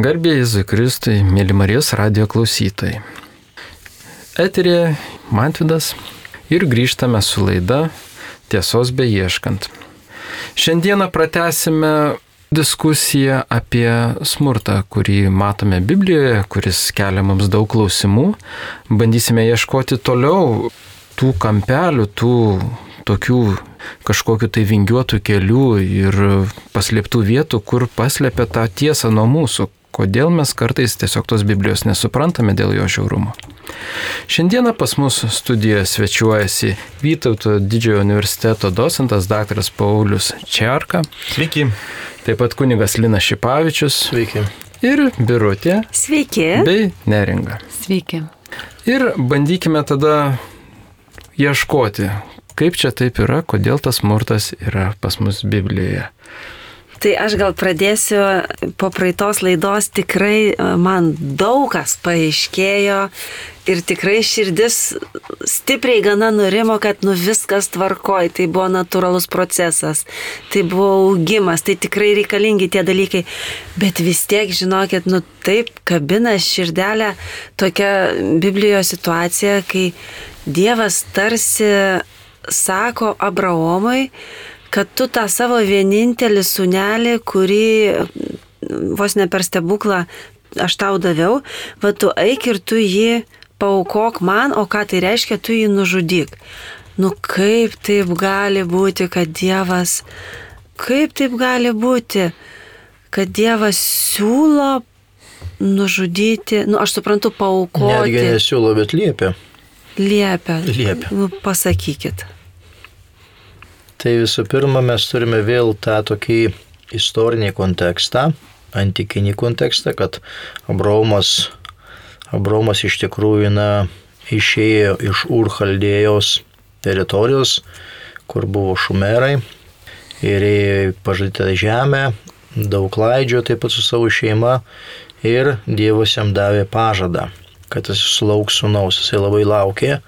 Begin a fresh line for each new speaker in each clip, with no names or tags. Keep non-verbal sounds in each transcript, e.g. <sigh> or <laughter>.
Garbė Jėzui Kristui, mėly Marijos radio klausytojai. Eterė Mantvidas ir grįžtame su laida Tiesos beieškant. Šiandieną pratesime diskusiją apie smurtą, kurį matome Biblijoje, kuris kelia mums daug klausimų. Bandysime ieškoti toliau tų kampelių, tų tokių kažkokiu tai vingiuotų kelių ir paslėptų vietų, kur paslėpia tą tiesą nuo mūsų, kodėl mes kartais tiesiog tos Biblijos nesuprantame dėl jo žiaurumo. Šiandieną pas mus studijoje svečiuojasi Vytauto didžiojo universiteto docentas dr. Paulius Čiarka.
Sveiki.
Taip pat kunigas Lina Šipavičius.
Sveiki.
Ir Birutė.
Sveiki.
Bei Neringa.
Sveiki.
Ir bandykime tada ieškoti, kaip čia taip yra, kodėl tas smurtas yra pas mus Biblijoje.
Tai aš gal pradėsiu po praeitos laidos, tikrai e, man daug kas paaiškėjo ir tikrai širdis stipriai gana nurimo, kad nu viskas tvarkoj, tai buvo natūralus procesas, tai buvo augimas, tai tikrai reikalingi tie dalykai, bet vis tiek žinokit, nu taip kabina širdelę tokia Biblijos situacija, kai Dievas tarsi sako Abraomui, kad tu tą savo vienintelį sunelį, kurį vos ne per stebuklą aš tau daviau, va tu eik ir tu jį paukok man, o ką tai reiškia, tu jį nužudyk. Nu kaip taip gali būti, kad Dievas, kaip taip gali būti, kad Dievas siūlo nužudyti, nu aš suprantu, paukoti.
Netgi nesiūlo, bet liepia.
Liepia.
Liepia.
Nu, pasakykit.
Tai visų pirma, mes turime vėl tą tokį istorinį kontekstą, antikinį kontekstą, kad Abraomas, Abraomas iš tikrųjų na, išėjo iš Urchaldėjos teritorijos, kur buvo šumerai ir į pažadytą žemę, daug klaidžio taip pat su savo šeima ir Dievas jam davė pažadą, kad jis sulauks sunaus. Jisai labai laukė,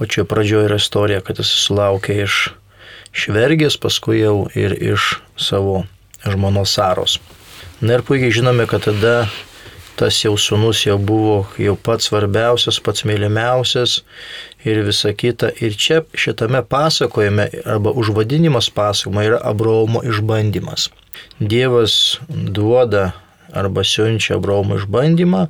pačioje pradžioje yra istorija, kad jis sulaukė iš švergės, paskui jau ir iš savo žmonos Saros. Na ir puikiai žinome, kad tada tas jau sunus jau buvo jau pats svarbiausias, pats mylimiausias ir visa kita. Ir čia šitame pasakojime arba užvadinimas pasakojimo yra Abraomo išbandymas. Dievas duoda arba siunčia Abraomo išbandymą,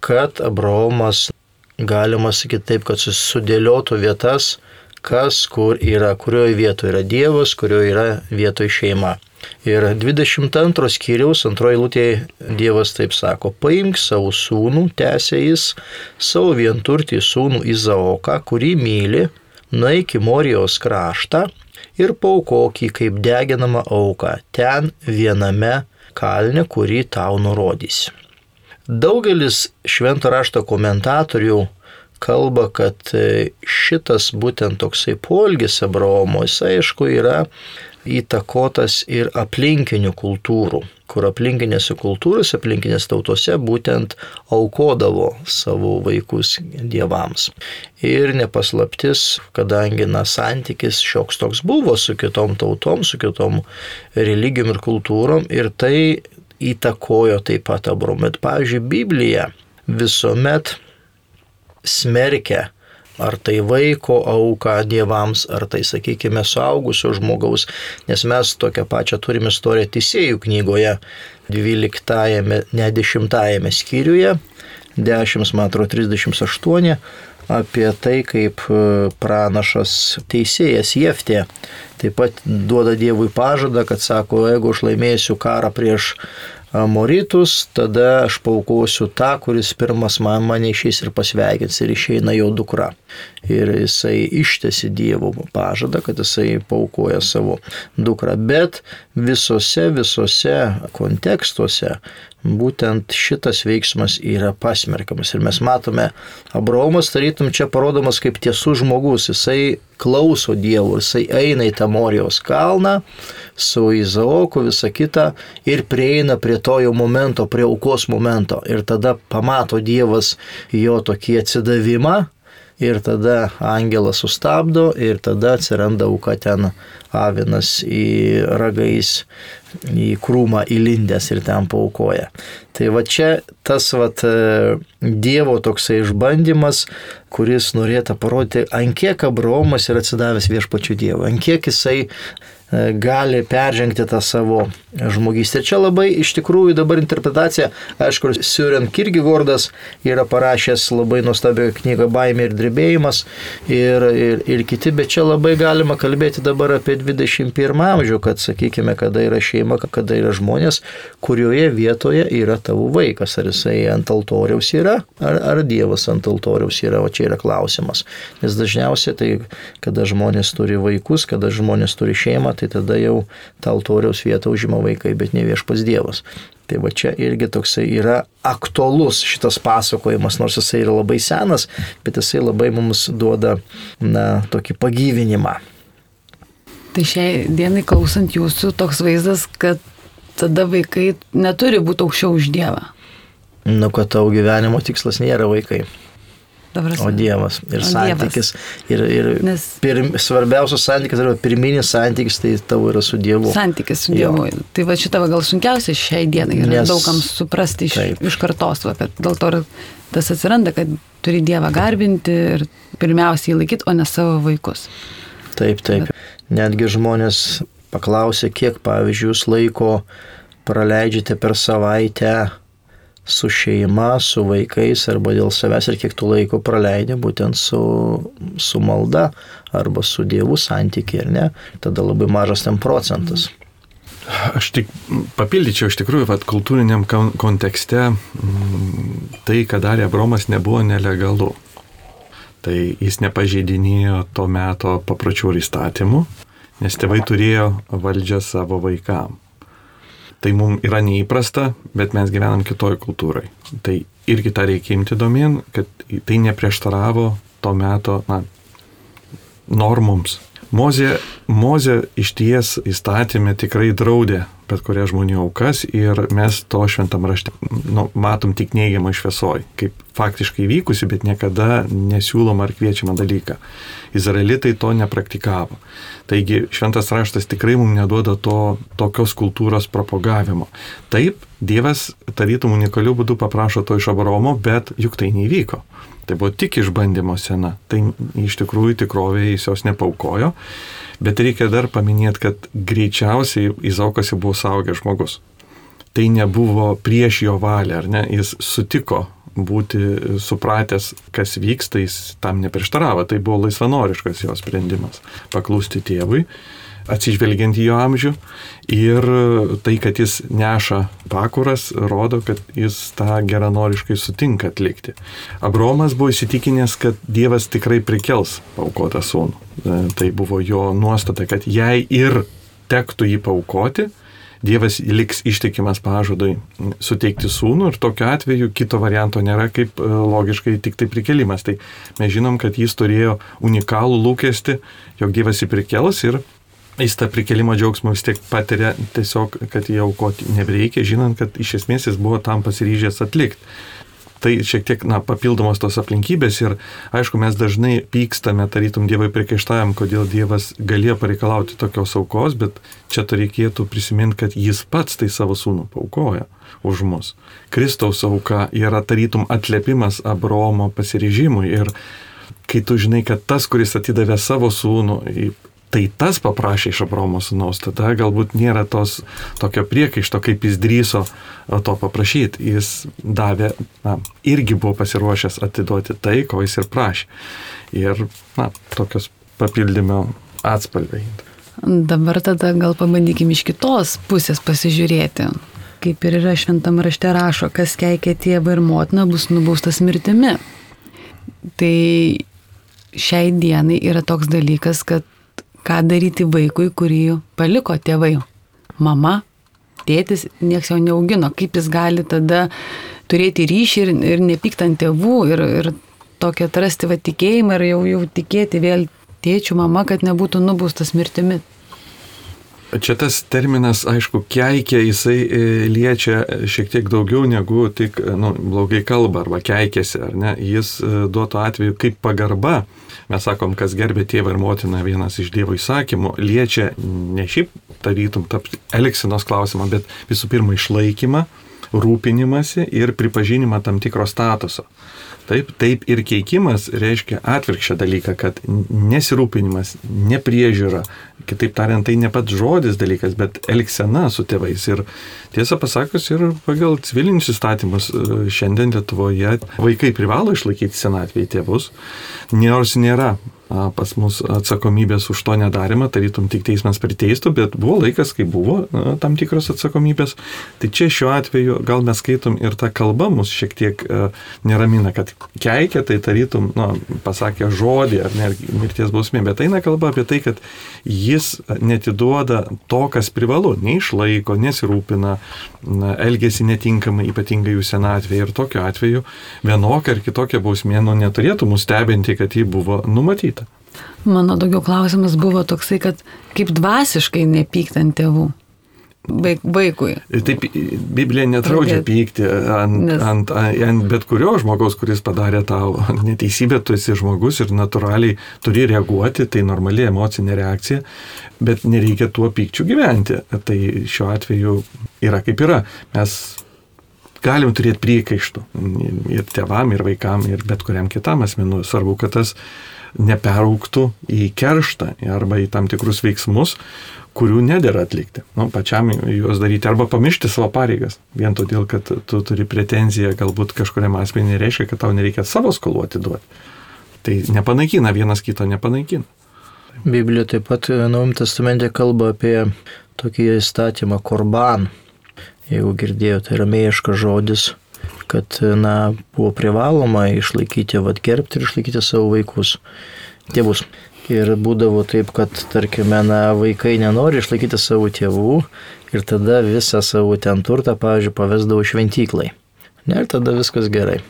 kad Abraomas, galima sakyti taip, kad sudėliotų vietas, kas kur yra, kurioje vietoje yra Dievas, kurioje yra vietoje šeima. Ir 22 skyriaus antroji lūtė Dievas taip sako, paimk savo sūnų, tęsė jis, savo vienturtį sūnų Izaoką, kurį myli, nueik į Morijos kraštą ir paukok jį kaip deginamą auką ten viename kalne, kurį tau nurodysi. Daugelis švento rašto komentatorių kalba, kad e, šitas būtent toksai polgis Abraomo, jis aišku yra įtakotas ir aplinkinių kultūrų, kur aplinkinėse kultūrose, aplinkinės tautose būtent aukodavo savo vaikus dievams. Ir nepaslaptis, kadangi na santykis šioks toks buvo su kitom tautom, su kitom religijom ir kultūrom ir tai įtakojo taip pat Abraomą. Bet, pavyzdžiui, Biblija visuomet smerkia ar tai vaiko auką dievams, ar tai, sakykime, suaugusio žmogaus, nes mes tokią pačią turime istoriją Teisėjų knygoje, 12, ne 10 skyriuje, 10, man atrodo, 38, apie tai, kaip e, pranašas teisėjas Jeftė taip pat duoda Dievui pažadą, kad sako, jeigu aš laimėsiu karą prieš Amoritus, tada aš paukosiu tą, kuris pirmas man mane išeis ir pasveikins ir išeina jo dukra. Ir jisai ištesi Dievo pažadą, kad jisai paukoja savo dukrą. Bet visose, visose kontekstuose būtent šitas veiksmas yra pasmerkamas. Ir mes matome, Abraomas tarytum čia parodomas kaip tiesų žmogus, jisai klauso Dievo, jisai eina į tą Morijos kalną su Izaoku, visa kita ir prieina prie to jau momento, prie aukos momento. Ir tada pamato Dievas jo tokį atsidavimą ir tada angelas sustabdo ir tada atsiranda auka ten avinas į ragais į krūmą įlindęs ir ten paukoja. Tai va čia tas va Dievo toksai išbandymas, kuris norėtų parodyti, ant kiek Abraomas yra atsidavęs viešpačių Dievui, ant kiek jisai E, gali peržengti tą savo žmogystę. Čia labai iš tikrųjų dabar interpretacija, aišku, Siuren Kirgigordas yra parašęs labai nuostabią knygą Baimė ir drebėjimas ir, ir, ir kiti, bet čia labai galima kalbėti dabar apie 21 amžių, kad sakykime, kada yra šeima, kada yra žmonės, kurioje vietoje yra tavo vaikas, ar jisai ant altoriaus yra, ar, ar Dievas ant altoriaus yra, o čia yra klausimas. Nes dažniausiai tai, kada žmonės turi vaikus, kada žmonės turi šeimą, tai tada jau tą altoriaus vietą užima vaikai, bet ne viešpas Dievas. Tai va čia irgi toksai yra aktualus šitas pasakojimas, nors jisai yra labai senas, bet jisai labai mums duoda na, tokį pagyvinimą.
Tai šiai dienai klausant jūsų toks vaizdas, kad tada vaikai neturi būti aukščiau už Dievą.
Nu, kad tavo gyvenimo tikslas nėra vaikai. O Dievas. Ir
o
santykis.
Dievas.
Ir, ir Nes... pirm, svarbiausias santykis yra pirminis santykis, tai tavo yra su Dievu.
Santykis su Dievu. Jo. Tai va šitą gal sunkiausia šiai dienai yra Nes... daugams suprasti iš, Taip. iš kartos, va, kad dėl to tas atsiranda, kad turi Dievą garbinti ir pirmiausiai laikyti, o ne savo vaikus.
Taip, taip. Bet... Netgi žmonės paklausė, kiek, pavyzdžiui, jūs laiko praleidžiate per savaitę su šeima, su vaikais arba dėl savęs ir kiek tu laiko praleidė būtent su, su malda arba su Dievu santykiai, ar ne, tada labai mažas ten procentas.
Aš tik papildyčiau, iš tikrųjų, kad kultūriniam kontekste tai, ką darė Abromas, nebuvo nelegalu. Tai jis nepažeidinėjo to meto papročių ir įstatymų, nes tėvai turėjo valdžią savo vaikam. Tai mums yra neįprasta, bet mes gyvenam kitoj kultūrai. Tai irgi tą reikia imti domin, kad tai neprieštaravo to meto na, normoms. Mozė, Mozė iš ties įstatymė tikrai draudė bet kurias žmonių aukas ir mes to šventam rašte nu, matom tik neigiamą šviesoj, kaip faktiškai vykusi, bet niekada nesiūloma ar kviečiama dalyką. Izraelitai to nepraktikavo. Taigi šventas raštas tikrai mums neduoda to tokios kultūros propagavimo. Taip, Dievas tarytum unikalių būdų paprašo to iš Abromo, bet juk tai nevyko. Tai buvo tik išbandymo sena. Tai iš tikrųjų tikrovėje jis jos nepaukojo. Bet reikia dar paminėti, kad greičiausiai Izaukas jau buvo saugęs žmogus. Tai nebuvo prieš jo valią, ar ne? Jis sutiko būti supratęs, kas vyksta, jis tam neprieštaravo. Tai buvo laisvanoriškas jo sprendimas - paklūsti tėvui atsižvelgiant į jo amžių. Ir tai, kad jis neša pakuras, rodo, kad jis tą geranoriškai sutinka atlikti. Abromas buvo įsitikinęs, kad Dievas tikrai prikels paukotą sūnų. E, tai buvo jo nuostata, kad jei ir tektų jį paukoti, Dievas liks ištikimas pažadui suteikti sūnų ir tokiu atveju kito varianto nėra kaip e, logiškai tik tai prikelimas. Tai mes žinom, kad jis turėjo unikalų lūkesti, jog Dievas jį prikels ir jis tą prikelimo džiaugsmą vis tiek patiria tiesiog, kad jį aukoti nebereikia, žinant, kad iš esmės jis buvo tam pasiryžęs atlikti. Tai šiek tiek, na, papildomos tos aplinkybės ir, aišku, mes dažnai pykstame, tarytum Dievui priekaištavam, kodėl Dievas galėjo pareikalauti tokios aukos, bet čia to reikėtų prisiminti, kad jis pats tai savo sūnų paukoja už mus. Kristaus auka yra tarytum atlėpimas Abromo pasiryžimui ir kai tu žinai, kad tas, kuris atidavė savo sūnų tai tas paprašė iš Abraomo sūnaus, tada galbūt nėra tos tokio priekaišto, kaip jis drįso to paprašyti. Jis davė, na, irgi buvo pasiruošęs atiduoti tai, ko jis ir prašė. Ir, na, tokios papildymo atspalviai.
Dabar tada gal pabandykim iš kitos pusės pasižiūrėti. Kaip ir yra šventam rašte rašo, kas keikia tėvą ir motiną, bus nubaustas mirtimi. Tai šiai dienai yra toks dalykas, kad ką daryti vaikui, kurį paliko tėvai. Mama, tėtis, nieks jau neaugino, kaip jis gali tada turėti ryšį ir, ir nepykt ant tėvų ir, ir tokią atrasti va tikėjimą ir jau, jau tikėti vėl tėčių mama, kad nebūtų nubaustas mirtimi.
Čia tas terminas, aišku, keikia, jisai e, liečia šiek tiek daugiau negu tik nu, blogai kalba arba keikėsi, ar ne. Jis e, duotų atveju kaip pagarba. Mes sakom, kas gerbė tėvą ir motiną, vienas iš Dievo įsakymų, liečia ne šiaip tarytum elgsinos klausimą, bet visų pirma išlaikymą, rūpinimąsi ir pripažinimą tam tikro statuso. Taip, taip ir keikimas reiškia atvirkščią dalyką, kad nesirūpinimas, nepriežiūra, kitaip tariant, tai ne pats žodis dalykas, bet elgsena su tėvais. Ir tiesą pasakius, ir pagal civilinius įstatymus e, šiandien Lietuvoje vaikai privalo išlaikyti senatvėje tėvus, nors nėra pas mus atsakomybės už to nedarimą, tarytum tik teismas priteistų, bet buvo laikas, kai buvo na, tam tikros atsakomybės. Tai čia šiuo atveju gal mes skaitom ir ta kalba mus šiek tiek neramina, kad keikia, tai tarytum, na, pasakė žodį ar ne, mirties bausmė, bet eina kalba apie tai, kad jis netiduoda to, kas privalu, neišlaiko, nesirūpina, na, elgesi netinkamai, ypatingai jų senatvėje ir tokiu atveju vienokia ar kitokia bausmė nu, neturėtų mus stebinti, kad ji buvo numatyta.
Mano daugiau klausimas buvo toksai, kad kaip dvasiškai nepykt ant tėvų. Vaikui.
Taip, Biblija netraudžia pykti ant, Nes... ant, ant bet kurio žmogaus, kuris padarė tau <laughs> neteisybę, tu esi žmogus ir natūraliai turi reaguoti, tai normali emocinė reakcija, bet nereikia tuo pykčiu gyventi. Tai šiuo atveju yra kaip yra. Mes galim turėti priekaištų ir tėvam, ir vaikam, ir bet kuriam kitam asmenu. Svarbu, kad tas neperauktų į kerštą arba į tam tikrus veiksmus, kurių nedėra atlikti. Nu, pačiam juos daryti arba pamiršti savo pareigas. Vien todėl, kad tu turi pretenziją galbūt kažkuriam asmeniui reiškia, kad tau nereikia savo skolų atiduoti. Tai nepanaikina, vienas kito nepanaikina.
Biblija taip pat Naujam testamente kalba apie tokį įstatymą korban. Jeigu girdėjote, tai yra mėjiškas žodis, kad na, buvo privaloma išlaikyti, vad gerbti ir išlaikyti savo vaikus, tėvus. Ir būdavo taip, kad, tarkime, na, vaikai nenori išlaikyti savo tėvų ir tada visą savo ten turtą, pavyzdžiui, pavesdavo šventyklai. Ne, ir tada viskas gerai.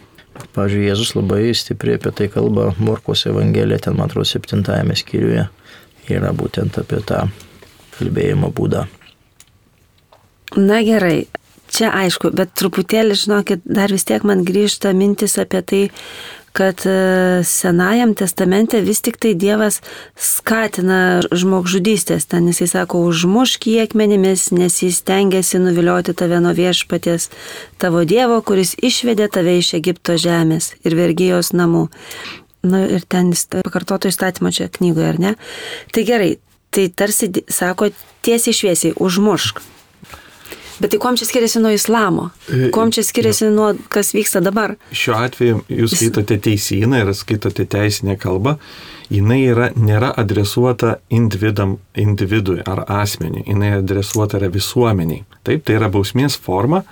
Pavyzdžiui, Jėzus labai stipriai apie tai kalba Morkos Evangelija, ten, man atrodo, septintajame skyriuje yra būtent apie tą kalbėjimo būdą.
Na gerai, čia aišku, bet truputėlį, žinokit, dar vis tiek man grįžta mintis apie tai, kad e, Senajam testamente vis tik tai Dievas skatina žmogžudystės. Ten jisai sako, užmušk jį akmenimis, nes jis tengiasi nuvilioti tave nuo viešpaties tavo Dievo, kuris išvedė tave iš Egipto žemės ir vergijos namų. Na ir ten pakartoto įstatymo čia knygoje, ar ne? Tai gerai, tai tarsi sako tiesiai šviesiai, užmušk. Bet tai kuom čia skiriasi nuo islamo? E, kuom čia skiriasi nuo kas vyksta dabar?
Šiuo atveju jūs skaitote teisyną ir skaitote teisinę kalbą jinai yra, nėra adresuota individam, individui ar asmeniui, jinai adresuota yra visuomeniai. Taip, tai yra bausmės forma,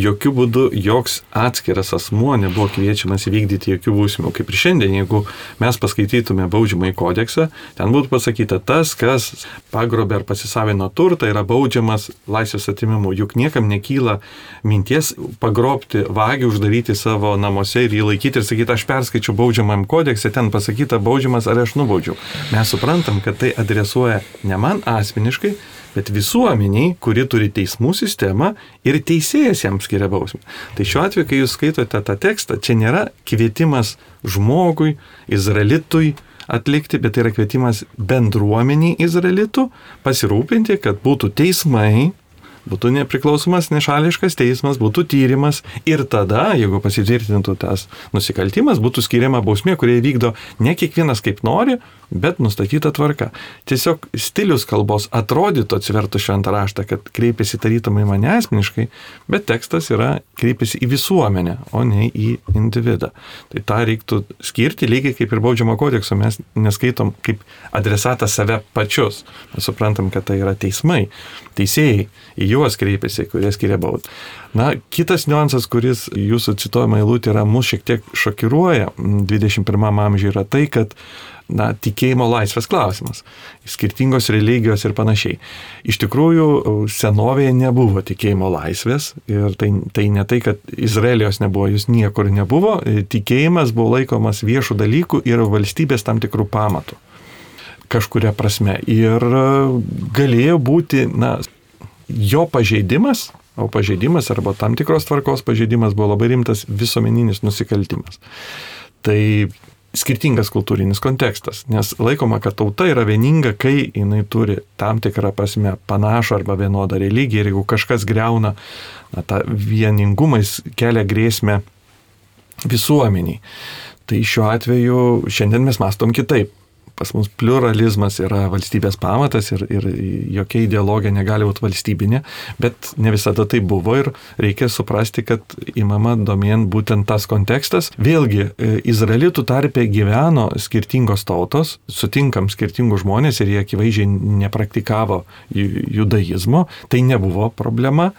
jokių būdų joks atskiras asmuo nebuvo kviečiamas įvykdyti jokių bausmių. Kaip ir šiandien, jeigu mes paskaitytume baudžiamąjį kodeksą, ten būtų pasakyta tas, kas pagrobė ar pasisavino turtą, yra baudžiamas laisvės atimimu. Juk niekam nekyla minties pagrobti vagį, uždaryti savo namuose ir jį laikyti ir sakyti, aš perskaičiu baudžiamąjį kodeksą, ten pasakyta baudžiamas ar aš nubaudžiau. Mes suprantam, kad tai adresuoja ne man asmeniškai, bet visuomeniai, kuri turi teismų sistemą ir teisėjas jam skiria bausmę. Tai šiuo atveju, kai jūs skaitote tą tekstą, čia nėra kvietimas žmogui, izraelitui atlikti, bet tai yra kvietimas bendruomeniai izraelitų pasirūpinti, kad būtų teismai, būtų nepriklausomas nešališkas teismas, būtų tyrimas ir tada, jeigu pasitvirtintų tas nusikaltimas, būtų skiriama bausmė, kurie vykdo ne kiekvienas kaip nori, bet nustatyta tvarka. Tiesiog stilius kalbos atrodytų atsivertų šventą raštą, kad kreipiasi tarytumai mane asmeniškai, bet tekstas yra kreipiasi į visuomenę, o ne į individą. Tai tą reiktų skirti lygiai kaip ir baudžiamo kodekso, mes neskaitom kaip adresatą save pačius. Mes suprantam, kad tai yra teismai, teisėjai, į juos kreipiasi, kurie skiria baudą. Na, kitas niuansas, kuris jūsų cituojama eilutė yra mūsų šiek tiek šokiruoja 21 amžiuje, yra tai, kad na, tikėjimo laisvės klausimas. Skirtingos religijos ir panašiai. Iš tikrųjų, senovėje nebuvo tikėjimo laisvės ir tai, tai ne tai, kad Izraelijos nebuvo, jūs niekur nebuvo. Tikėjimas buvo laikomas viešų dalykų ir valstybės tam tikrų pamatų. kažkuria prasme. Ir galėjo būti, na, jo pažeidimas, o pažeidimas arba tam tikros tvarkos pažeidimas buvo labai rimtas visuomeninis nusikaltimas. Tai skirtingas kultūrinis kontekstas, nes laikoma, kad tauta yra vieninga, kai jinai turi tam tikrą prasme panašų arba vienodą religiją ir jeigu kažkas greuna na, tą vieningumą, jis kelia grėsmę visuomeniai. Tai šiuo atveju šiandien mes mastom kitaip pas mus pluralizmas yra valstybės pamatas ir, ir jokia ideologija negali būti valstybinė, bet ne visada tai buvo ir reikia suprasti, kad įmama domien būtent tas kontekstas. Vėlgi, e, izraelitų tarpe gyveno skirtingos tautos, sutinkam skirtingus žmonės ir jie akivaizdžiai nepraktikavo judaizmo, tai nebuvo problema.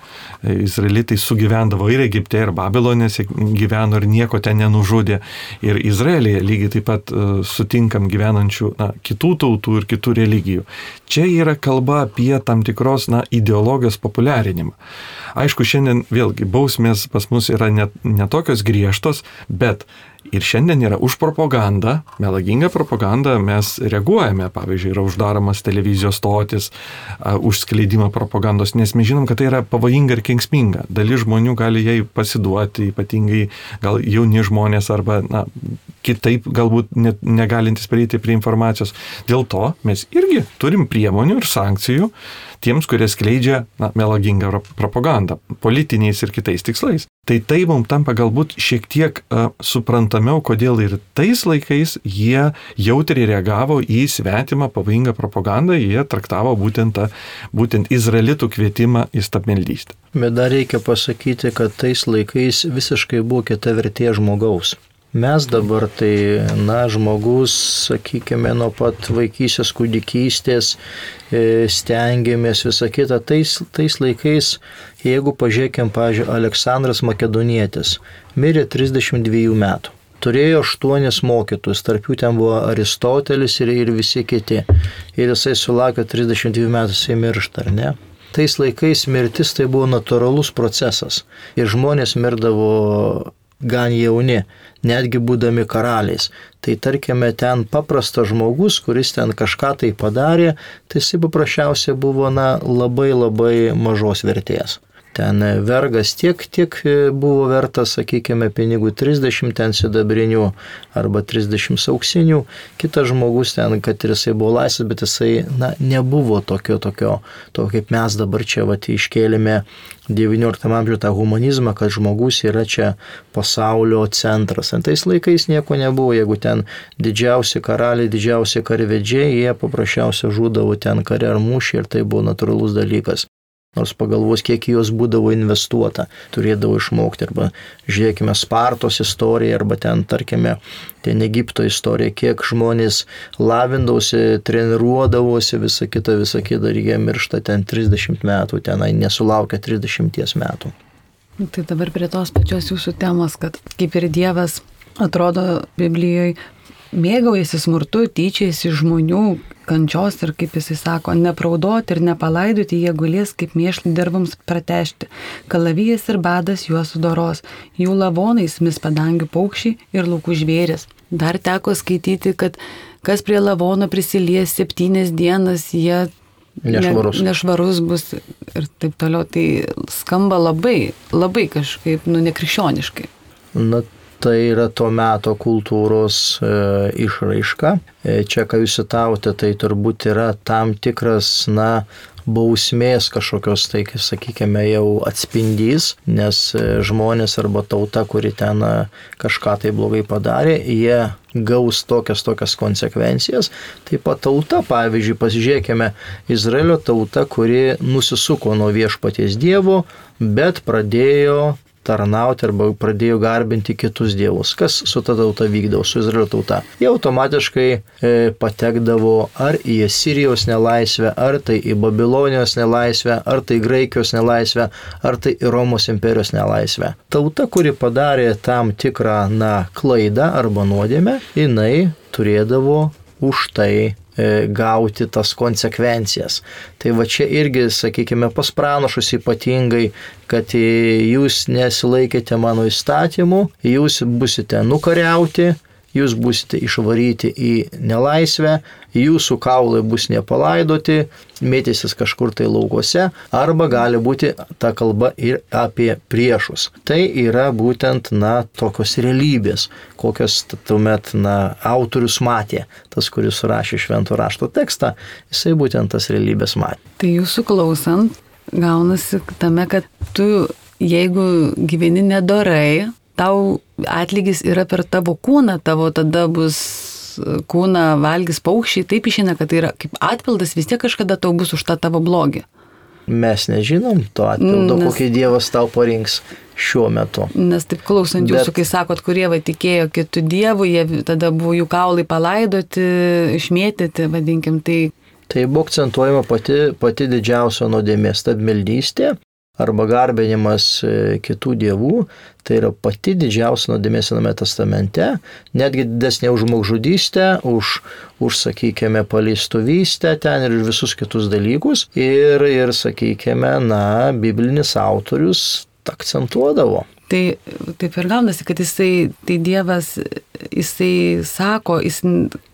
E, izraelitai sugyvendavo ir Egipte, ir Babilonėse gyveno ir nieko ten nenužudė. Ir Izraelėje lygiai taip pat e, sutinkam gyvenančių na, kitų tautų ir kitų religijų. Čia yra kalba apie tam tikros na, ideologijos populiarinimą. Aišku, šiandien vėlgi bausmės pas mus yra netokios ne griežtos, bet Ir šiandien yra už propagandą, melagingą propagandą mes reaguojame, pavyzdžiui, yra uždaromas televizijos stotis, už skleidimą propagandos, nes mes žinom, kad tai yra pavojinga ir kengsminga. Dalis žmonių gali jai pasiduoti, ypatingai gal jauni žmonės arba na, kitaip galbūt net negalintis prieiti prie informacijos. Dėl to mes irgi turim priemonių ir sankcijų tiems, kurie skleidžia na, melagingą propagandą politiniais ir kitais tikslais. Tai tai mums tampa galbūt šiek tiek uh, suprantamiau, kodėl ir tais laikais jie jautriai reagavo į svetimą pavojingą propagandą, jie traktavo būtent, tą, būtent izraelitų kvietimą į stabmeldystę.
Bet dar reikia pasakyti, kad tais laikais visiškai buvo kita vertė žmogaus. Mes dabar tai, na, žmogus, sakykime, nuo pat vaikysės, kūdikystės e, stengiamės visą kitą. Tais, tais laikais, jeigu pažiūrėkime, pažiūrėjau, Aleksandras Makedonietis mirė 32 metų. Turėjo aštuonis mokytus, tarp jų ten buvo Aristotelis ir, ir visi kiti. Ir jisai sulaukė 32 metų, jisai miršta, ar ne? Tais laikais mirtis tai buvo natūralus procesas. Ir žmonės mirdavo gan jauni, netgi būdami karaliais. Tai tarkime, ten paprastas žmogus, kuris ten kažką tai padarė, tai jisai paprasčiausiai buvo na, labai labai mažos vertės. Ten vergas tiek, tiek buvo vertas, sakykime, pinigų 30 ten sidabrinių arba 30 auksinių. Kitas žmogus ten, kad ir jisai buvo laisvas, bet jisai na, nebuvo tokio, tokio, to kaip mes dabar čia vat, iškėlėme XIX amžiuje tą humanizmą, kad žmogus yra čia pasaulio centras. Antais laikais nieko nebuvo, jeigu ten didžiausi karaliai, didžiausi karvedžiai, jie paprasčiausiai žūdavo ten kare ar mūšį ir tai buvo natūralus dalykas. Nors pagalvos, kiek jos būdavo investuota, turėdavo išmokti. Arba žiūrėkime Spartos istoriją, arba ten, tarkime, ten Egipto istorija, kiek žmonės lavindavosi, treniruodavosi, visa kita, visa kita, ir jie miršta ten 30 metų, tenai nesulaukia 30 metų.
Tai dabar prie tos pačios jūsų temos, kad kaip ir Dievas atrodo Biblijoje mėgaujasi smurtu, tyčiasi žmonių kančios ir, kaip jisai sako, nepraudoti ir nepalaidoti, jie gulės kaip mėšlį dirbams pratešti. Kalavijas ir badas juos sudoros, jų lavonais mis padangių paukščiai ir laukų žvėris. Dar teko skaityti, kad kas prie lavono prisilies septynias dienas, jie
Nešvarus.
Ne, nešvarus bus ir taip toliau. Tai skamba labai, labai kažkaip, nu, nekrikščioniškai.
Na, tai yra to meto kultūros e, išraiška. E, čia, citavote, tai turbūt yra tam tikras, na, bausmės kažkokios, tai, sakykime, jau atspindys, nes e, žmonės arba tauta, kuri ten e, kažką tai blogai padarė, jie gaus tokias tokias konsekvencijas. Taip pat tauta, pavyzdžiui, pasižiūrėkime, Izraelio tauta, kuri nusisuko nuo viešpaties dievo, bet pradėjo tarnauti arba pradėjo garbinti kitus dievus. Kas su ta tauta vykdavo, su Izraelio tauta? Jie automatiškai e, patekdavo ar į Sirijos nelaisvę, ar tai į Babilonijos nelaisvę, ar tai Graikijos nelaisvę, ar tai į Romos imperijos nelaisvę. Tauta, kuri padarė tam tikrą, na, klaidą arba nuodėmę, jinai turėdavo už tai E, gauti tas konsekvencijas. Tai va čia irgi, sakykime, pas pranašus ypatingai, kad jūs nesilaikėte mano įstatymų, jūs busite nukariauti, jūs busite išvaryti į nelaisvę, jūsų kaulai bus nepalaidoti, mėtysis kažkur tai laukuose, arba gali būti ta kalba ir apie priešus. Tai yra būtent, na, tokios realybės, kokios tuomet, na, autorius matė, tas, kuris surašė švento rašto tekstą, jisai būtent tas realybės matė.
Tai jūsų klausant, gaunasi tame, kad tu, jeigu gyveni nedorai, tau atlygis yra per tavo kūną, tavo tada bus kūną valgys paukščiai, taip išeina, kad tai yra kaip atpildas, vis tiek kažkada tau bus už tą tavo blogį.
Mes nežinom to atpildo,
Nes-
kokį Dievas tau parinks šiuo metu.
Nes taip klausant jūsų,
Bet-
kai sakot, kurie va tikėjo kitų dievų, jie tada buvo jų kaulai palaidoti, išmėtyti, vadinkim, tai
Tai buvo akcentuojama pati, pati didžiausia nuodėmė stabmeldystė arba garbinimas e, kitų dievų. Tai yra pati didžiausia nuodėmė Sename testamente, netgi didesnė už žmogžudystę, už, už sakykime, paleistuvystę ten ir visus kitus dalykus. Ir, ir sakykime, na, biblinis autorius akcentuodavo.
Tai taip ir gaunasi, kad jisai, tai Dievas, jisai sako, jis,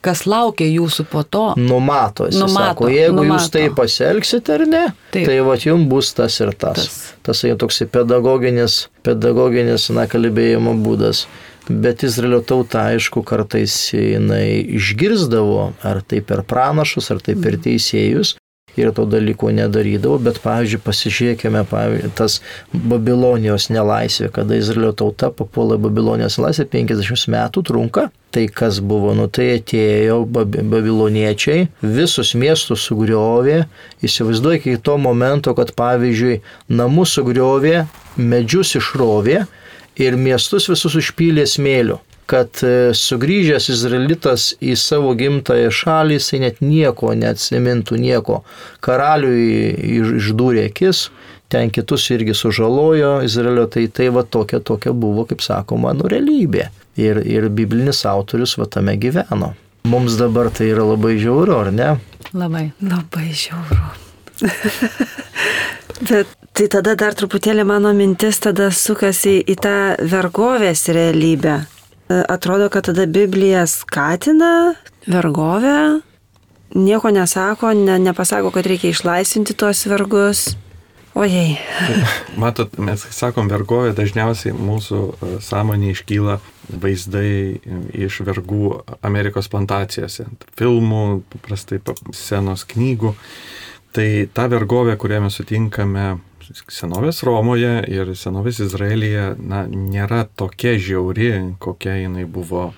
kas laukia jūsų po to.
Numato, jis
Numato,
sako, jeigu
numato.
jūs taip pasielgsite ar ne,
Taip.
tai va jums bus tas ir tas.
Tas.
Tas jau toks pedagoginis, pedagoginis, na, kalbėjimo būdas. Bet Izraelio tauta, aišku, kartais jinai išgirzdavo, ar tai per pranašus, ar tai per teisėjus. Ir to dalyko nedarydavo, bet, pavyzdžiui, pasižiūrėkime, pavyzdžiui, tas Babilonijos nelaisvė, kada Izraelio tauta papuola Babilonijos nelaisvę, 50 metų trunka. Tai kas buvo, nu tai atėjo bab- babiloniečiai, visus miestus sugriovė, įsivaizduoju iki to momento, kad pavyzdžiui, namus sugriovė, medžius išrovė ir miestus visus užpylė smėliu kad e, sugrįžęs Izraelitas į savo gimtąją šalį, jisai net nieko neatsimintų, nieko. Karaliui iš- išdūrė akis, ten kitus irgi sužalojo Izraelio, tai tai va tokia, tokia buvo, kaip sakoma, nu realybė. Ir, ir biblinis autorius va tame gyveno. Mums dabar tai yra labai žiauru, ar ne?
Labai.
Labai žiauru. <laughs> Bet tai tada dar truputėlį mano mintis tada sukasi į tą vergovės realybę. E, Atrodo, kad tada Biblija skatina vergovę, nieko nesako, ne, nepasako, kad reikia išlaisvinti tuos vergus. Ojei. <laughs>
Matot, mes sakom vergovė, dažniausiai mūsų e, sąmonė iškyla vaizdai iš vergų Amerikos plantacijose, filmų, paprastai pa- scenos knygų. Tai ta vergovė, kurią mes sutinkame senovės Romoje ir senovės Izraelyje, na, nėra tokia žiauri, kokia jinai buvo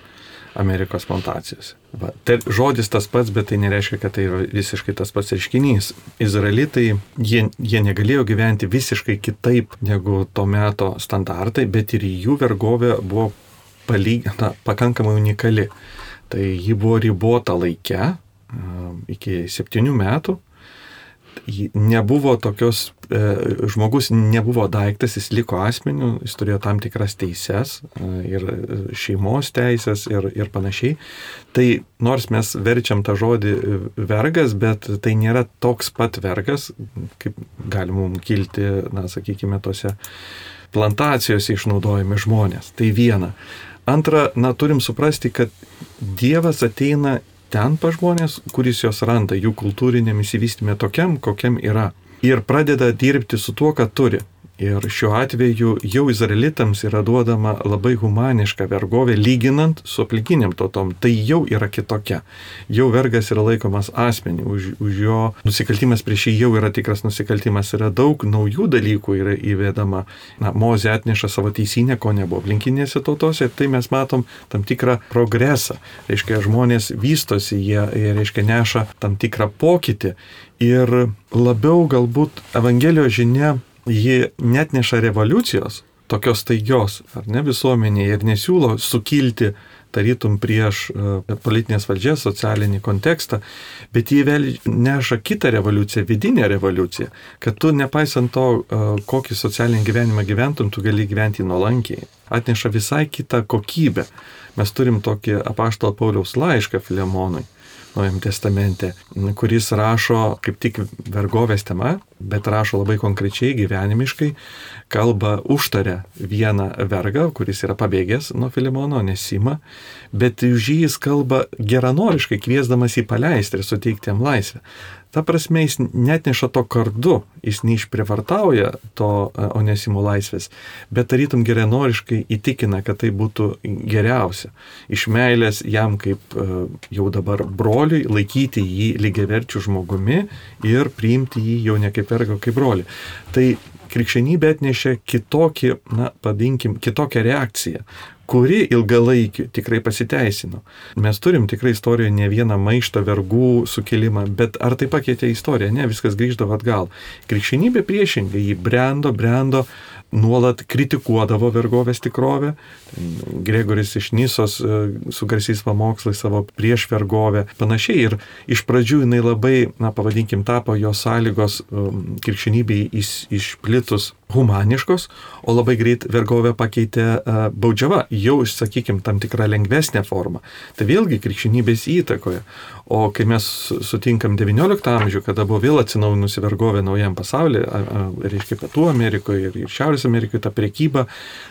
Amerikos plantacijose. Va, tai žodis tas pats, bet tai nereiškia, kad tai yra visiškai tas pats reiškinys. Izraelitai, jie, jie negalėjo gyventi visiškai kitaip negu to meto standartai, bet ir jų vergovė buvo palyginta pakankamai unikali. Tai ji buvo ribota laike a, iki septynių metų. Nebuvo tokios, e, žmogus nebuvo daiktas, jis liko asmeniu, jis turėjo tam tikras teises e, ir e, šeimos teisės ir, ir panašiai. Tai nors mes verčiam tą žodį vergas, bet tai nėra toks pat vergas, kaip gali mums kilti, na, sakykime, tose plantacijose išnaudojami žmonės. Tai viena. Antra, na, turim suprasti, kad Dievas ateina ten pa žmonės, kuris jos randa, jų kultūrinėm įsivystymė tokiam, kokiam yra. Ir pradeda dirbti su tuo, ką turi. Ir šiuo atveju jau izraelitams yra duodama labai humaniška vergovė, lyginant su aplinkiniam tautom. Tai jau yra kitokia. Jau vergas yra laikomas asmenį, už, už jo nusikaltimas prieš jį jau yra tikras nusikaltimas. Yra daug naujų dalykų yra įvedama. Na, Mozė atneša savo teisinę, ko nebuvo aplinkinėse tautose. Ir tai mes matom tam tikrą progresą. Reiškia, žmonės vystosi, jie, jie reiškia, neša tam tikrą pokytį. Ir labiau galbūt Evangelijos žinia ji net neša revoliucijos, tokios taigios, ar ne visuomenėje, ir nesiūlo sukilti tarytum prieš uh, politinės valdžias, socialinį kontekstą, bet jį vėl neša kitą revoliuciją, vidinę revoliuciją, kad tu nepaisant to, uh, kokį socialinį gyvenimą gyventum, tu gali gyventi nuolankiai. Atneša visai kitą kokybę. Mes turim tokį apaštalo Pauliaus laišką Filemonui. Naujam testamente, kuris rašo kaip tik vergovės tema, bet rašo labai konkrečiai, gyvenimiškai, kalba užtaria vieną vergą, kuris yra pabėgęs nuo Filimono, nesima, bet už jį jis kalba geranoriškai, kviesdamas jį paleisti ir suteikti jam laisvę. Ta prasme, jis net neša to kardu, jis neišprivartauja to e, onesimo laisvės, bet tarytum geranoriškai įtikina, kad tai būtų geriausia. Iš meilės jam kaip e, jau dabar broliui laikyti jį lygiaverčių žmogumi ir priimti jį jau ne kaip vergo, kaip brolį. Tai krikščionybė atnešė kitokį, na, padinkim, kitokią reakciją, kuri ilgalaikiu tikrai pasiteisino. Mes turim tikrai istorijoje ne vieną maištą, vergų sukilimą, bet ar tai pakeitė istoriją? Ne, viskas grįždavo atgal. Krikščionybė priešingai, jį brendo, brendo, nuolat kritikuodavo vergovės tikrovę. Gregoris iš Nisos e, su garsiais pamokslais savo prieš vergovę. Panašiai ir iš pradžių jinai labai, na pavadinkim, tapo jo sąlygos um, krikščionybei išplitus humaniškos, o labai greit vergovę pakeitė uh, baudžiava, jau, sakykime, tam tikrą lengvesnę formą. Tai vėlgi krikščionybės įtakoje. O kai mes sutinkam XIX amžių, kada buvo vėl atsinaujinusi vergovė naujam pasaulyje, reiškia Pietų Amerikoje ir Šiaurės Amerikoje ta priekyba,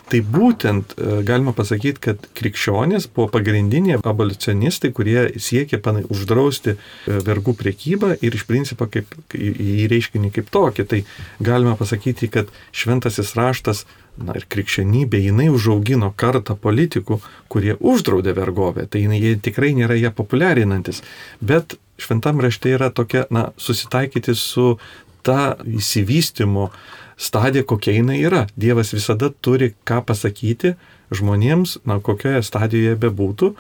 tai būtent e, galima pasakyti, kad krikščionys buvo pagrindiniai abolicionistai, kurie siekė panai, uždrausti e, vergų priekybą ir iš principo kaip, į reiškinį kaip tokį. Tai galima pasakyti, kad šventasis raštas na ir krikščionybė, jinai užaugino kartą politikų, kurie uždraudė vergovę, tai jinai, jie tikrai nėra ją populiarinantis, bet šventam rašte yra tokia, na, susitaikyti su ta įsivystimo stadija, kokia jinai yra. Dievas visada turi ką pasakyti žmonėms, na, kokioje stadijoje bebūtų,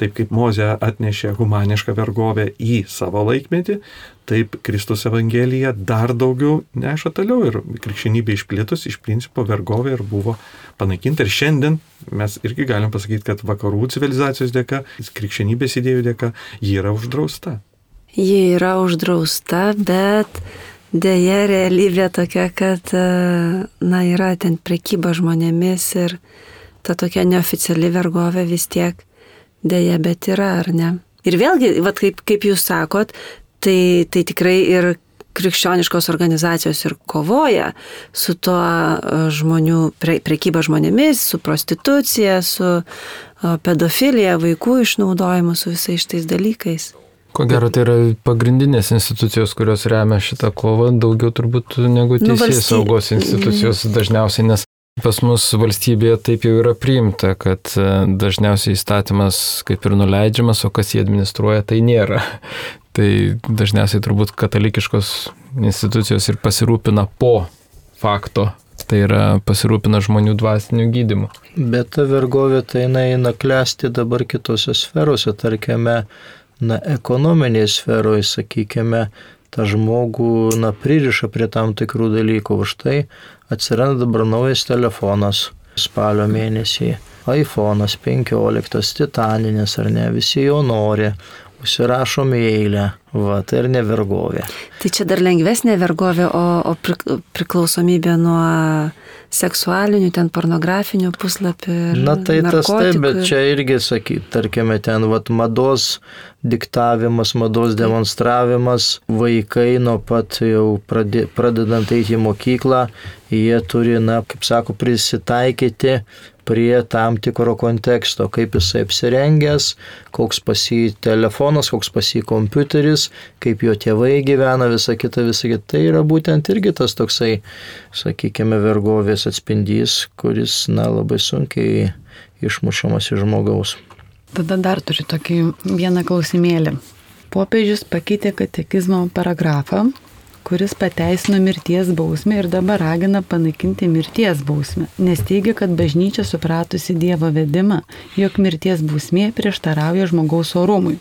Taip kaip Moze atnešė humanišką vergovę į savo laikmetį, taip Kristus Evangelija dar daugiau neša toliau ir krikščionybė išplitus iš principo vergovė ir buvo panaikinta. Ir šiandien mes irgi galim pasakyti, kad vakarų civilizacijos dėka, krikščionybės idėjų dėka, ji yra uždrausta.
Ji yra uždrausta, bet dėja realybė tokia, kad na, yra ten prekyba žmonėmis ir ta tokia neoficiali vergovė vis tiek Deja, bet yra, ar ne? Ir vėlgi, vat, kaip, kaip jūs sakot, tai, tai tikrai ir krikščioniškos organizacijos ir kovoja su tuo e, žmonių, pre, prekyba žmonėmis, su prostitucija, su e, pedofilija, vaikų išnaudojimu, su visais šitais dalykais.
Ko gero, tai yra pagrindinės institucijos, kurios remia šitą kovą, daugiau turbūt negu teisės nu, valsty... saugos institucijos dažniausiai, nes Pas mus valstybėje taip jau yra priimta, kad e, dažniausiai įstatymas kaip ir nuleidžiamas, o kas jį administruoja, tai nėra. <laughs> Tai dažniausiai turbūt katalikiškos institucijos ir pasirūpina po fakto tai yra pasirūpina žmonių dvasiniu gydimu.
Bet ta vergovė tai eina klesti dabar kitose sferose, tarkime, na, ekonominėje sferoje, sakykime, tą žmogų, na, pririša prie tam tikrų dalykų. Už tai atsiranda dabar naujas telefonas spalio mėnesį. iPhone'as 15, titaninis ar ne, visi jo nori, užsirašom į eilę, va, tai ir nevergovė.
Tai čia dar lengvesnė vergovė, o, o priklausomybė nuo seksualinių, ten pornografinių puslapių.
Na tai tas taip, bet čia irgi, sakyt, tarkime, ten vat, mados diktavimas, mados demonstravimas, vaikai nuo pat jau pradė, pradedant eiti į mokyklą, jie turi, na, kaip sako, prisitaikyti prie tam tikro konteksto, kaip jisai apsirengęs, koks pas jį telefonas, koks pas jį kompiuteris, kaip jo tėvai gyvena, visa kita, visa kita. Tai yra būtent irgi tas toksai, sakykime, vergovės atspindys, kuris, na, labai sunkiai išmušamas iš žmogaus.
Tada dar turiu tokį vieną klausimėlį. Popiežius pakeitė katekizmo paragrafą, kuris pateisino mirties bausmę ir dabar ragina panaikinti mirties bausmę, nes teigia, kad bažnyčia supratusi Dievo vedimą, jog mirties bausmė prieštarauja žmogaus orumui.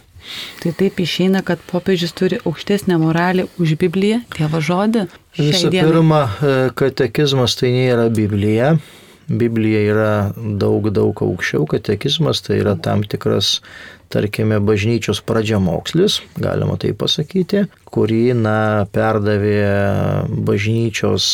Tai taip išeina, kad popiežius turi aukštesnę moralę už Bibliją, Dievo žodį.
Visų pirma, e, katekizmas tai nėra Biblija. Biblija yra daug, daug aukščiau, katekizmas tai yra tam tikras tarkime, bažnyčios pradžiamokslis, galima tai pasakyti, kurį, na, perdavė bažnyčios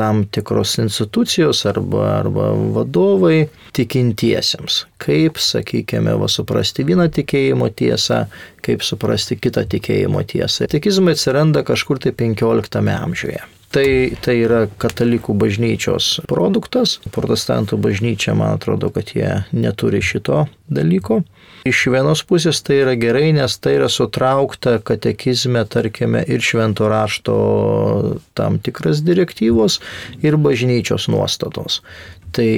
tam tikros institucijos arba, arba vadovai tikintiesiems. Kaip, sakykime, va, suprasti vieną tikėjimo tiesą, kaip suprasti kitą tikėjimo tiesą. Tikizmai atsiranda kažkur tai 15 amžiuje. Tai, tai yra katalikų bažnyčios produktas. Protestantų bažnyčia, man atrodo, kad jie neturi šito dalyko. Iš vienos pusės tai yra gerai, nes tai yra sutraukta katekizme, tarkime, ir švento rašto tam tikras direktyvos ir bažnyčios nuostatos. Tai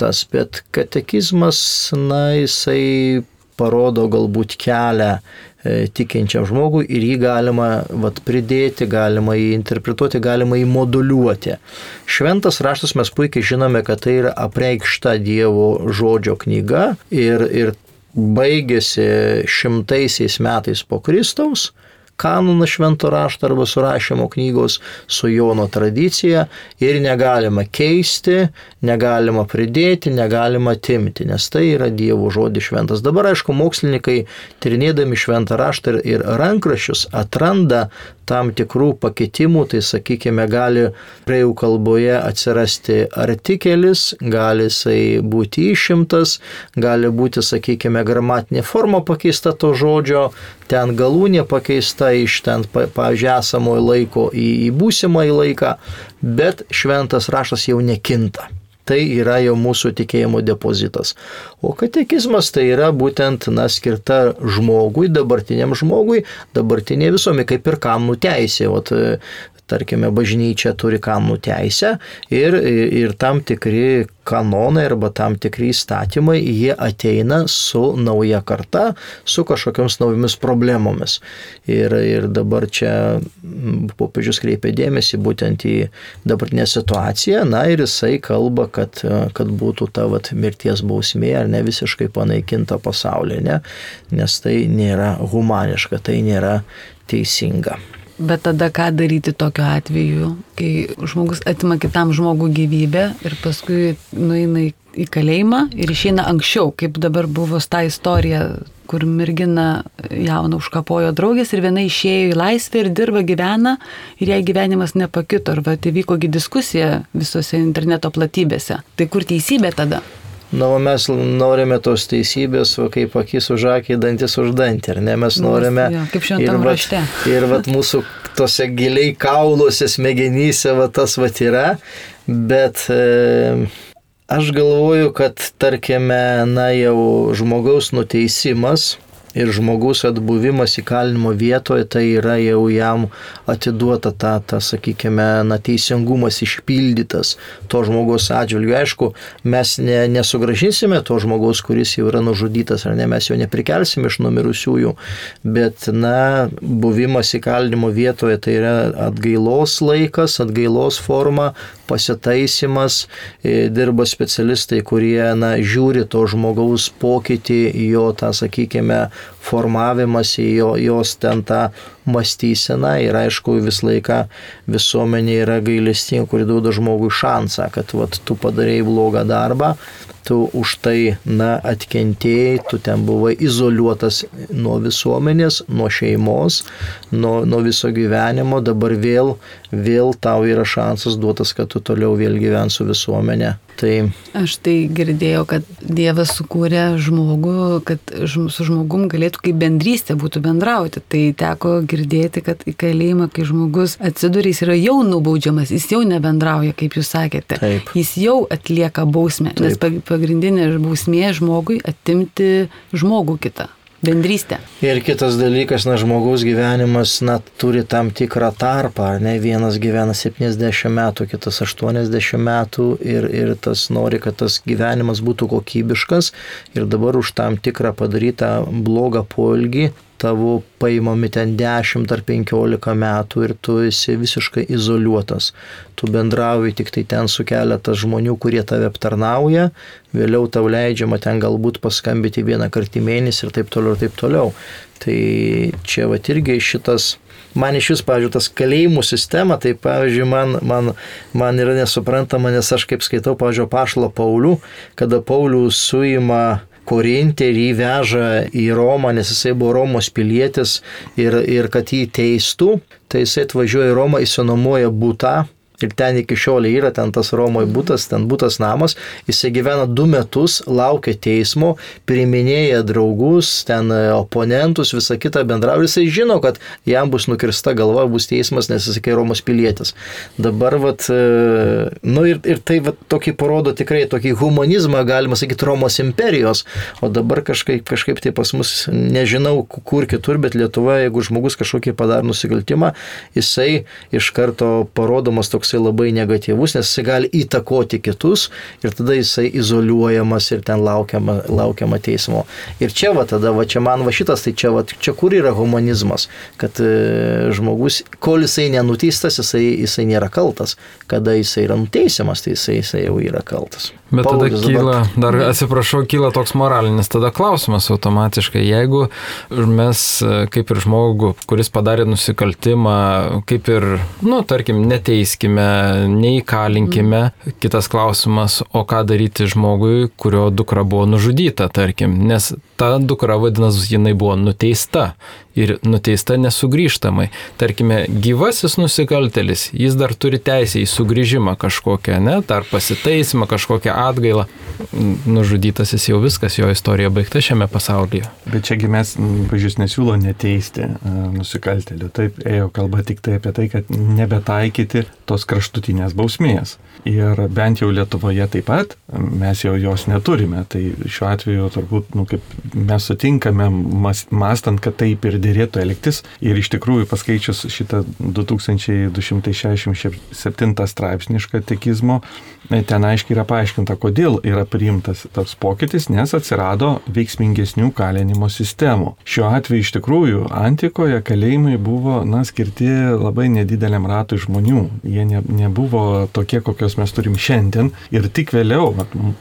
tas, bet katekizmas, na, jisai parodo galbūt kelią E, tikinčiam žmogui ir jį galima vat, pridėti, galima jį interpretuoti, galima jį moduliuoti. Šventas raštas mes puikiai žinome, kad tai yra apreikšta Dievo žodžio knyga ir, ir baigėsi šimtaisiais metais po Kristaus kanoną švento rašto arba surašymo knygos su Jono tradicija ir negalima keisti, negalima pridėti, negalima timti, nes tai yra Dievo žodis šventas. Dabar, aišku, mokslininkai tyrinėdami šventą raštą ir, ir rankraščius atranda tam tikrų pakitimų, tai sakykime, gali reijų kalboje atsirasti artikelis, gali jisai būti išimtas, gali būti, sakykime, gramatinė forma pakeista to žodžio, ten galūnė pakeista iš ten, pavyzdžiui, esamojo laiko į, į būsimąjį laiką, bet šventas raštas jau nekinta tai yra jau mūsų tikėjimo depozitas. O katekizmas tai yra būtent, na, skirta žmogui, dabartiniam žmogui, dabartinė visuomenė, kaip ir kam nuteisė. Ot, tarkime, bažnyčia turi kanų teisę ir, ir tam tikri kanonai arba tam tikri įstatymai, jie ateina su nauja karta, su kažkokiams naujomis problemomis. Ir, ir dabar čia popiežius kreipia dėmesį būtent į dabartinę situaciją, na ir jisai kalba, kad, kad būtų ta vat, mirties bausmė ar ne visiškai panaikinta pasaulyje, ne? nes tai nėra humaniška, tai nėra teisinga.
Bet tada ką daryti tokiu atveju, kai žmogus atima kitam žmogų gyvybę ir paskui nueina į kalėjimą ir išeina anksčiau, kaip dabar buvo ta istorija, kur mergina jauna užkapojo draugės ir viena išėjo į laisvę ir dirba, gyvena ir jai gyvenimas nepakito. Ir va, tai vykogi diskusija visose interneto platybėse. Tai kur teisybė tada?
Na, o mes norime tos teisybės, o kaip akis už akį, dantis už dantį, ar ne? Mes norime.
Jo, kaip šventame rašte.
Ir vat mūsų tose giliai kauluose, smegenyse, va tas va yra, bet e, aš galvoju, kad tarkime, na jau žmogaus nuteisimas ir žmogus atbuvimas įkalinimo vietoje, tai yra jau jam atiduota ta, ta sakykime, na, teisingumas išpildytas to žmogaus atžvilgiu. Aišku, mes ne, nesugražinsime to žmogaus, kuris jau yra nužudytas, ar ne, mes jo neprikelsime iš numirusiųjų, bet, na, buvimas įkalinimo vietoje tai yra atgailos laikas, atgailos forma, pasitaisimas, e, dirba specialistai, kurie, na, žiūri to žmogaus pokytį, jo tą, sakykime, formavimąsi, jo, jos ten tą mąstyseną. Ir aišku vis laiką visuomenė yra gailestinga, kuri duoda žmogui šansą, kad vat, tu padarėjai blogą darbą, tu už tai, na, atkentėjai, tu ten buvai izoliuotas nuo visuomenės, nuo šeimos, nuo, nuo viso gyvenimo, dabar vėl, vėl tau yra šansas duotas, kad tu toliau vėl gyvensi visuomenė. Tai...
Aš tai girdėjau, kad Dievas sukūrė žmogų, kad su žmogum galėtų kaip bendrystė būtų bendrauti. Tai teko girdėti, kad į kalėjimą, kai žmogus atsiduria, jis yra jau nubaudžiamas, jis jau nebendrauja, kaip jūs sakėte.
Taip.
Jis jau atlieka bausmę, Taip. nes pagrindinė bausmė žmogui atimti žmogų kitą bendrystę.
Ir kitas dalykas, na, žmogaus gyvenimas, na, turi tam tikrą tarpą, ar ne, vienas gyvena 70 metų, kitas 80 metų ir, ir tas nori, kad tas gyvenimas būtų kokybiškas ir dabar už tam tikrą padarytą blogą poelgį tavo paimami ten 10 ar 15 metų ir tu esi visiškai izoliuotas. Tu bendrauji tik tai ten su keletas žmonių, kurie tave aptarnauja, vėliau tau leidžiama ten galbūt paskambyti vieną kartą į mėnesį ir taip toliau ir taip toliau. Tai čia va irgi šitas man iš vis, pavyzdžiui, tas kalėjimų sistema, tai, pavyzdžiui, man, man, man yra nesuprantama, nes aš kaip skaitau, pavyzdžiui, Pašlo Paulių, kada Paulių suima Korintė ir jį veža į Romą, nes jisai buvo Romos pilietis ir, ir kad jį teistų, tai jisai atvažiuoja į Romą, įsinuomoja būtą ir ten iki šiol yra ten tas Romoje būtas, ten būtas namas, jisai gyvena du metus, laukia teismo, priminėja draugus, ten e, oponentus, visą kitą bendrauja, jisai žino, kad jam bus nukirsta galva, bus teismas, nes jisai kai Romos pilietis. Dabar, vat, e, nu ir, ir tai vat, tokį parodo tikrai tokį humanizmą, galima sakyti, Romos imperijos, o dabar kažkaip, kažkaip tai pas mus, nežinau kur kitur, bet Lietuvoje, jeigu žmogus kažkokį padaro nusikaltimą, jisai iš karto parodomas toksai labai negatyvus, nes jisai gali įtakoti kitus ir tada jisai izoliuojamas ir ten laukiama, laukiama teismo. Ir čia va tada, va čia man va šitas, tai čia, va, čia kur yra humanizmas, kad e, žmogus, kol jisai nenuteistas, jisai, jisai nėra kaltas, kada jisai yra nuteisiamas, tai jisai, jisai jau yra kaltas.
Bet tada
Paulius
kyla,
dabar-
dar atsiprašau, kyla toks moralinis tada klausimas automatiškai. Jeigu mes, e, kaip ir žmogų, kuris padarė nusikaltimą, kaip ir, nu, tarkim, neteiskime, neįkalinkime, kitas klausimas, o ką daryti žmogui, kurio dukra buvo nužudyta, tarkim, nes ta dukra, vadinasi, jinai buvo nuteista ir nuteista nesugrįžtamai. Tarkime, gyvasis nusikaltelis, jis dar turi teisę į sugrįžimą kažkokią, ne, dar pasitaisimą, kažkokią atgailą. Nužudytas jis jau viskas, jo istorija baigta šiame pasaulyje.
Bet čiagi mes, pažiūrėjus, nesiūlo neteisti e, nusikaltelių. Taip ėjo kalba tik tai apie tai, kad nebetaikyti tos kraštutinės bausmės. Ir bent jau Lietuvoje taip pat mes jau jos neturime. Tai šiuo atveju turbūt, nu, kaip mes sutinkame, mas- mastant, kad taip ir dėrėtų elgtis. Ir iš tikrųjų paskaičius šitą 2267 straipsnį iš katekizmo, ten aiškiai yra paaiškinta, kodėl yra priimtas toks pokytis, nes atsirado veiksmingesnių kalinimo sistemų. Šiuo atveju iš tikrųjų antikoje kalėjimai buvo na, skirti labai nedideliam ratui žmonių. Jie ne, nebuvo tokie, kokios mes turim šiandien. Ir tik vėliau,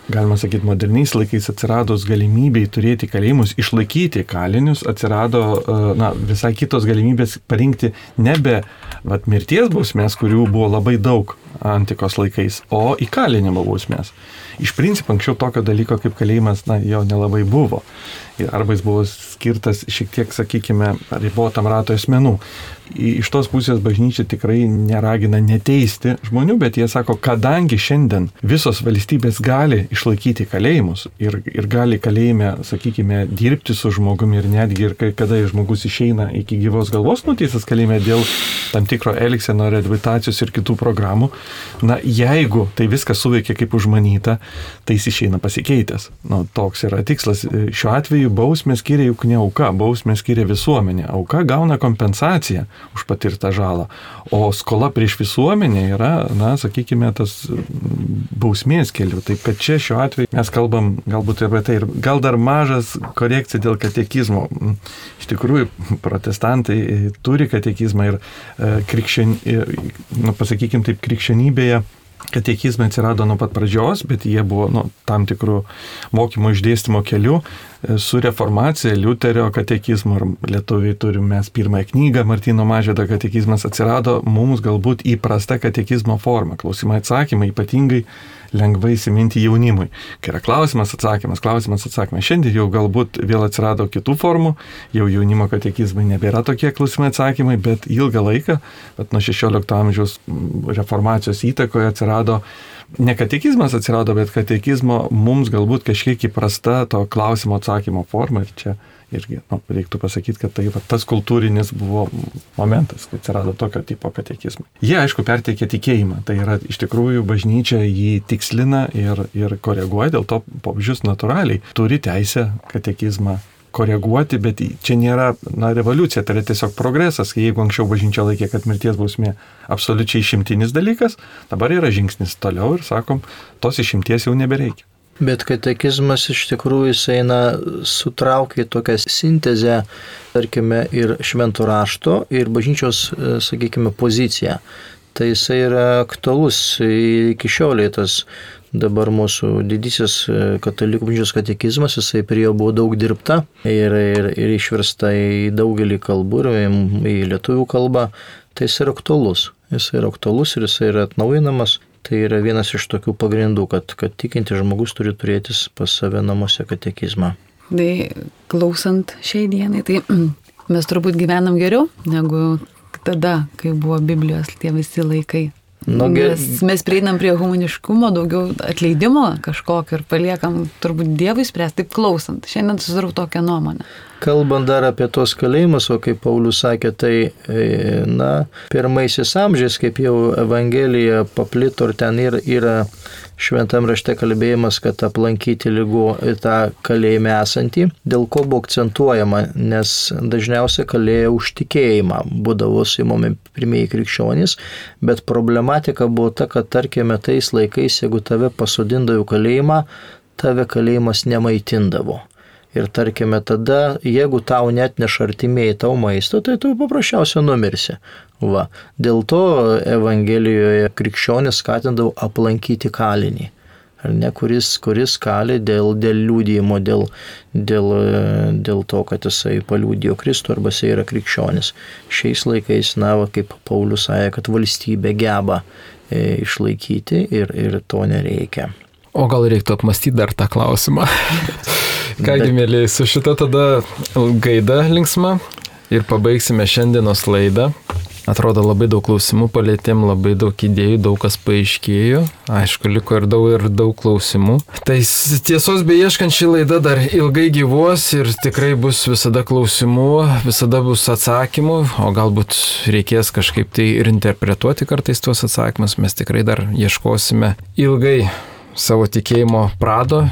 galima sakyti, moderniais laikais atsiradus galimybei turėti kalėjimus, išlaikyti kalinius, atsirado e, na, visai kitos galimybės parinkti nebe vat, mirties bausmės, kurių buvo labai daug antikos laikais, o įkalinimo bausmės. Iš principo anksčiau tokio dalyko kaip kalėjimas, na, jo nelabai buvo. Arba jis buvo skirtas šiek tiek, sakykime, ribotam rato asmenų. Iš tos pusės bažnyčia tikrai neragina neteisti žmonių, bet jie sako, kadangi šiandien visos valstybės gali išlaikyti kalėjimus ir, ir gali kalėjime, sakykime, dirbti su žmogumi ir netgi ir kai, kada žmogus išeina iki gyvos galvos nuteistas kalėjime dėl tam tikro elgseno, reabilitacijos ir kitų programų, na, jeigu tai viskas suveikia kaip užmanyta, tai jis išeina pasikeitęs. Nu, toks yra tikslas. Šiuo atveju bausmę skiria juk ne auka, bausmę skiria visuomenė. Auka gauna kompensaciją už patirtą žalą, o skola prieš visuomenę yra, na, sakykime, tas mm, bausmės keliu. Taip kad čia šiuo atveju mes kalbam galbūt apie tai ir gal dar mažas korekcija dėl katekizmo. Mm, Iš tikrųjų, protestantai e, turi katekizmą ir e, krikščien, e, nu, pasakykime taip, krikščionybėje katekizmai atsirado nuo pat pradžios, bet jie buvo nu, tam tikrų mokymo išdėstymo kelių. E, Su reformacija, Liuterio katekizmu, ir lietuviai turime mes pirmąją knygą, Martino Mažėdo katekizmas atsirado mums galbūt įprasta katekizmo forma. Klausimai atsakymai ypatingai lengvai įsiminti jaunimui. Kai yra klausimas, atsakymas, klausimas, atsakymas. Šiandien jau galbūt vėl atsirado kitų formų, jau jaunimo katekizmai nebėra tokie klausimai, atsakymai, bet ilgą laiką, bet nuo 16 amžiaus mm, reformacijos įtakoje atsirado ne katekizmas atsirado, bet katekizmo mums galbūt kažkiek įprasta to klausimo atsakymo forma ir čia irgi nu, reiktų pasakyti, kad tai va, tas kultūrinis buvo momentas, kai atsirado tokio tipo katekizmai. Jie, aišku, perteikė tikėjimą, tai yra iš tikrųjų bažnyčia jį tikslina ir, ir koreguoja, dėl to popžius natūraliai turi teisę katekizmą koreguoti, bet čia nėra na, revoliucija, tai yra tiesiog progresas. Jeigu anksčiau bažnyčia laikė, kad mirties bausmė absoliučiai išimtinis dalykas, dabar yra žingsnis toliau ir sakom, tos išimties jau nebereikia.
Bet katekizmas iš tikrųjų jis eina sutraukia tokią sintezę, tarkime, ir šventų rašto, ir bažnyčios, e, sakykime, poziciją. Tai jisai yra aktualus iki šioliai tas dabar mūsų didysis e, katalikų bažnyčios katekizmas, jisai prie jo buvo daug dirbta ir, ir, ir išversta į daugelį kalbų ir į lietuvių kalbą. Tai jis yra aktualus. Jis yra aktualus ir jis yra atnaujinamas. Tai yra vienas iš tokių pagrindų, kad, kad tikinti žmogus turi turėti pas save namuose katekizmą.
Tai klausant šiai dienai, tai <clears throat> mes turbūt gyvenam geriau negu tada, kai buvo Biblijos tie visi laikai.
Nu, ge-
Nes mes prieinam prie humaniškumo, daugiau atleidimo kažkokio ir paliekam turbūt Dievui spręsti, taip klausant. Šiandien susidarau tokią nuomonę.
Kalbant dar apie tos kalėjimus, o kaip Paulius sakė, tai, e, na, pirmaisiais amžiais, kaip jau Evangelija paplito ir ten yra, yra šventam rašte kalbėjimas, kad aplankyti lygo tą kalėjime esantį, dėl ko buvo akcentuojama, nes dažniausiai kalėjo už tikėjimą, būdavo suimami pirmieji krikščionys, bet problematika buvo ta, kad tarkime tais laikais, jeigu tave pasodindavo kalėjimą, tave kalėjimas nemaitindavo. Ir tarkime tada, jeigu tau net neš artimieji tau maisto, tai tu paprasčiausiai numirsi. Va. Dėl to Evangelijoje krikščionis skatindavo aplankyti kalinį. Ar ne, kuris, kuris kali dėl, dėl liūdėjimo, dėl, dėl, dėl to, kad jisai paliūdėjo Kristų arba jisai yra krikščionis. Šiais laikais, na, va, kaip Paulius sąja, kad valstybė geba e, išlaikyti ir, ir to nereikia.
O gal reiktų apmastyti dar tą klausimą. <laughs> Kągi, mėlyai, su šita tada gaida linksma ir pabaigsime šiandienos laidą. Atrodo, labai daug klausimų palėtėm, labai daug idėjų, daug kas paaiškėjo. Aišku, liko ir daug, ir daug klausimų. Tai tiesos beieškant šį laidą dar ilgai gyvuos ir tikrai bus visada klausimų, visada bus atsakymų, o galbūt reikės kažkaip tai ir interpretuoti kartais tuos atsakymus. Mes tikrai dar ieškosime ilgai savo tikėjimo prado,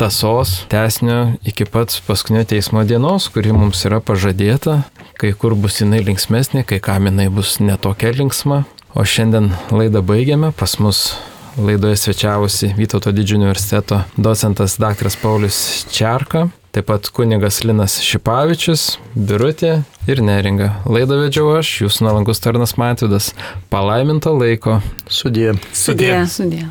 tasos, tesnio iki pat paskutinio teismo dienos, kuri mums yra pažadėta. Kai kur bus jinai linksmesnė, kai kam jinai bus netokia linksma. O šiandien laidą baigiame. Pas mus laidoje svečiavosi Vytauto didžiojo universiteto docentas dr. Paulius Čerka. Taip pat kunigas Linas Šipavičius, Birutė ir Neringa. Laidą vedžiau aš, jūsų nalankus tarnas Matvidas. Palaiminto laiko.
Sudė.
Sudė.
Sudė.